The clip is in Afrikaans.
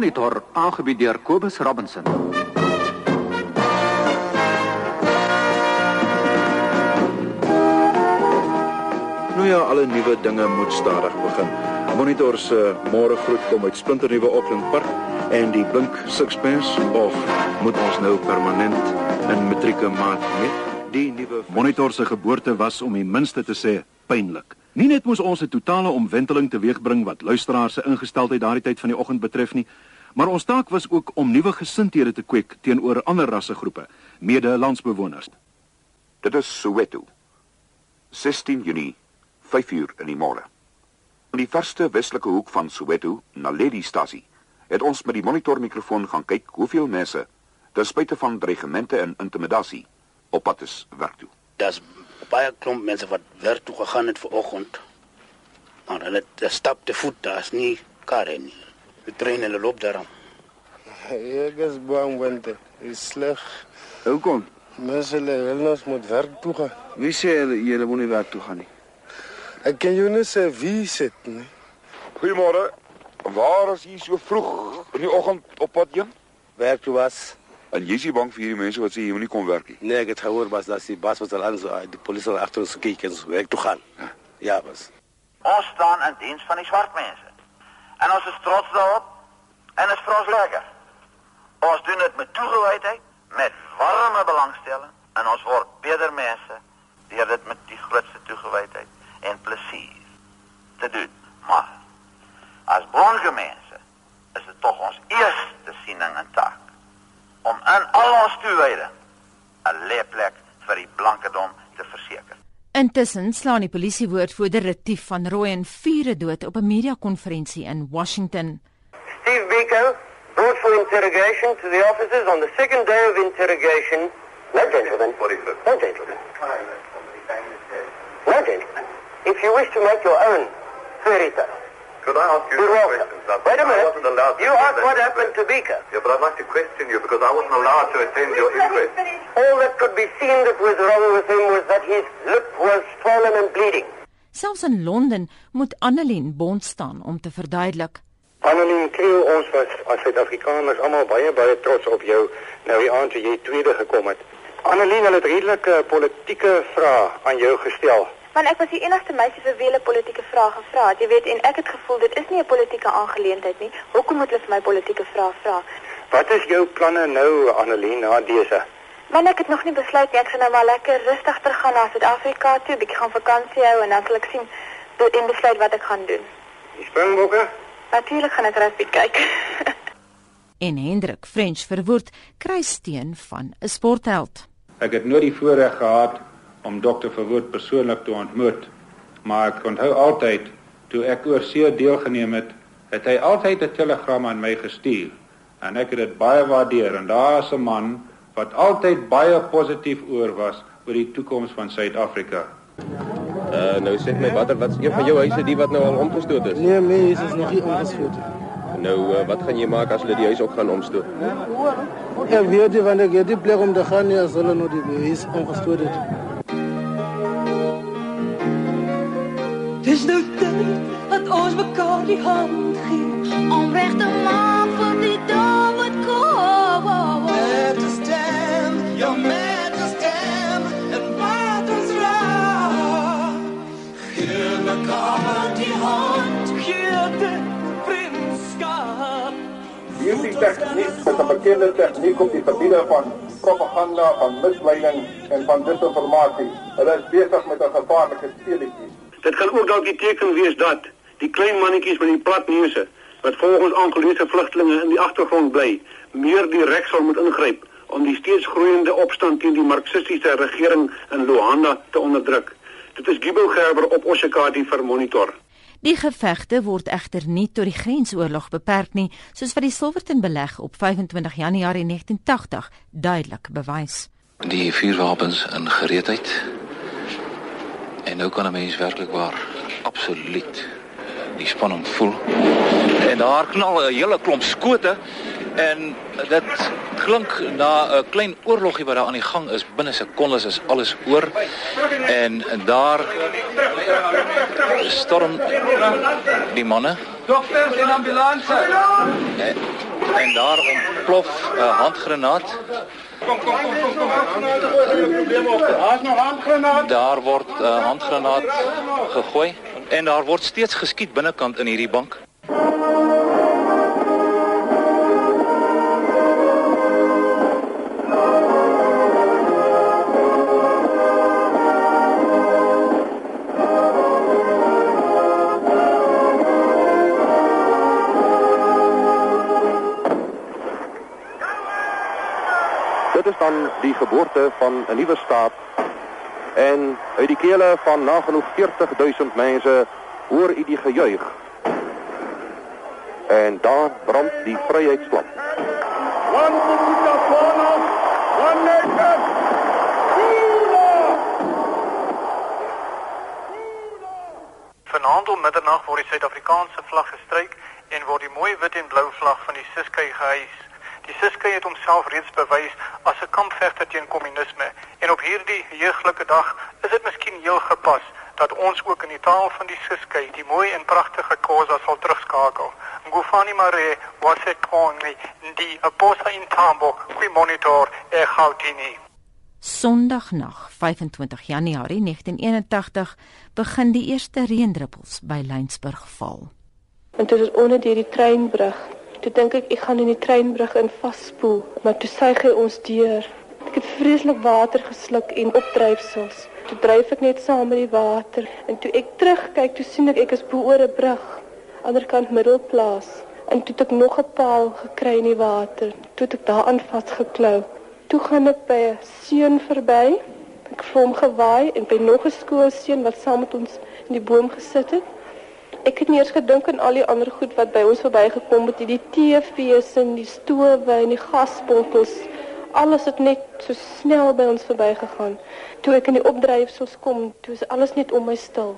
Monitor aangebied deur Kobus Robinson. Nou ja, alle nuwe dinge moet stadig begin. Monitor se môre groet kom uit splinternuwe Auckland Park en die blink sixpence of moet ons nou permanent in matrieke maat met die nuwe Monitor se geboorte was om die minste te sê pynlik. Nie net moes ons 'n totale omwenteling teweegbring wat luisteraars se ingesteldheid daardie tyd van die oggend betref nie, maar ons taak was ook om nuwe gesindhede te kweek teenoor ander rassegroepe, mede-landsbewoners. Dit is Soweto. 16 Junie, 5uur in die môre. In die verste westelike hoek van Soweto, Naledi-stasie, het ons met die monitormikrofoon gaan kyk hoeveel mense, ten spyte van dreigemente en intimidasie, op pad is werk toe. Daar's baie klomp mense wat werk toe gegaan het vir oggend. Maar hulle het stap te voet, daar's nie karre nie. Die trein hulle loop daarom. Ek is bang want dit is sleg. Hoekom? Mense hulle wil ons moet werk toe gaan. Wie sê julle julle moet nie werk toe gaan nie? Ek kan jou net sê wie sit nie. Goeiemôre. Waar is jy so vroeg in die oggend op pad heen? Werk toe was. En jy is nie bang vir hierdie mense wat sê jy moenie kom werk nie. Nee, ek het gehoor was dat die bas was al aan so die polisie agter ons kyk en so werk toe gaan. Ja, was. Ons staan in diens van die swart mense. En ons is trots daarop en is vir ons lekker. Ons doen dit met toegewydheid, met warme belangstelling en ons word beter mense deur dit met die grootste toegewydheid en plesier te doen. Maar as blanke mense is dit tog ons eerste siening en taak om in al ons toewyding 'n leerplek vir die te verseker. Intussen slaan die polisiewoordvoerder Retief van Rooyen vure dood op 'n media-konferensie in Washington. Steve Biko brought for interrogation to the officers on the second day of interrogation. No, gentlemen. No, gentlemen. No, gentlemen. If you wish to make your own fairy tale, Could I ask you You're some welcome. questions? Wait a I minute. wasn't allowed to You asked what inquest. happened to Beaker. Yeah, but I'd like to question you because I wasn't allowed to attend your inquest. All that could be seen that was wrong with him was that his lip was swollen and bleeding. Selfs in Londen moet Annelien bond staan om te verduidelik. Annelien Kriel, ons was as Suid-Afrikaners almal baie baie trots op jou nou die aand toe jy tweede gekom het. Annelien, hulle het redelike politieke vrae aan jou gestel. Want ek was die enigste meisie vir wie hulle politieke vrae gevra het. Jy weet, en ek het gevoel dit is nie 'n politieke aangeleentheid nie. Hoekom moet hulle vir my politieke vrae vra? Wat is jou planne nou, Annelien, na dese? Want ek het nog nie besluit nie. Ek gaan nou maar lekker rustig teruggaan na Suid-Afrika toe, bietjie gaan vakansie hou en dan sal ek sien be- en besluit wat ek gaan doen. Die Springbokke? Natuurlik gaan ek rugby kyk. En Hendrik French verwoord kry steun van 'n sportheld. Ek het nooit die voorreg gehad om dokter Verwoerd persoonlik te ontmoet, maar ek onthou altyd toe ek oor see deelgeneem het, het hy altyd 'n telegram aan my gestuur en ek het dit baie waardeer en daar is 'n man wat altyd baie positief oor was oor die toekoms van Suid-Afrika. Uh nou sê my watter wat's een van jou huise die wat nou al omgestoot is? Nee, my huis is nog nie omgestoot nie. Nou uh, wat gaan jy maak as hulle die huis ook gaan omstoot? Ek weet nie wanneer ek het die plek om te gaan nie as hulle nog die huis omgestoot het. Ons mekaar die hand gee om reg te maak vir die dag wat kom. Majesty, your majesty, en wat ons raak. Gee mekaar die hand, gee dit vriendskap. Hierdie tegniek is 'n bekende tegniek om die gebiede van propaganda, van misleiding en van disinformasie. Hulle is besig met 'n gevaarlike speletjie. Dit kan ook dalk die teken wees dat die klein mannetjies met die plat neuse wat volgens aangeleese vlugtelinge in die agtergrond bly, meer direk sal moet ingryp om die steeds groeiende opstand teen die marxistiese regering in Luanda te onderdruk. Dit is Gibo Gerber op Oshakati vir Monitor. Die gevegte word egter nie tot die grensoorlog beperk nie, soos wat die Silverton beleg op 25 Januarie 1980 duidelik bewys. Die vuurwapens in gereedheid. En nou kan 'n mens werklik waar absoluut die spanning voel. En daar knal 'n hele klomp skote en dit klink na 'n klein oorlogie wat daar aan die gang is. Binne sekondes is alles oor. En daar storm die manne Dokters en ambulanse. Eh, En daar ontplof 'n handgranaat. Kom kom kom kom kom. Daar's nog handgranaat. Daar word 'n handgranaat gegooi en daar word steeds geskiet binnekant in hierdie bank. Dit is dan die geboorte van 'n nuwe staat. En uit die kele van nagenoeg 40000 mense hoor u die gejuig. En daar brand die vryheidsvlam. Nation. Vanaand om middernag word die Suid-Afrikaanse vlag gestryk en word die mooi wit en blou vlag van die Ciskei gehys. Die Ciskei het homself reeds bewys as 'n kampvegter teen kommunisme en op hierdie heuglike dag is dit miskien heel gepas dat ons ook in die taal van die Ciskei die mooi en pragtige Khoza sal terugskakel. Ngufani mare wase koni ndi aposa intambo qui monitor e gautini. Sondagnag, 25 Januarie 1981, begin die eerste reendruppels by Lynsburg val. En toe is onder deur die treinbrug. Toe dink ek ek gaan in die treinbrug in vasspoel, maar toe suig hy ons deur. Ek het vreeslik water gesluk en opdryfsels. Toe dryf ek net saam met die water en toe ek terugkyk, toe sien ek ek is bo oor 'n brug, aanderkant Middelplaas. En toe het ek nog 'n paal gekry in die water. Toe het ek daaraan vasgeklou. Toe gaan ek by 'n seun verby. Ek het hom gewaai en by nog 'n skoolseun wat saam met ons in die boom gesit het. Ek het nie eers gedink aan al die ander goed wat by ons verbygekom het, die TV's en die stowe en die gasbottels. Alles het net so snel by ons verbygegaan. Toe ek in die opdryfsels kom, toe is alles net om my stil.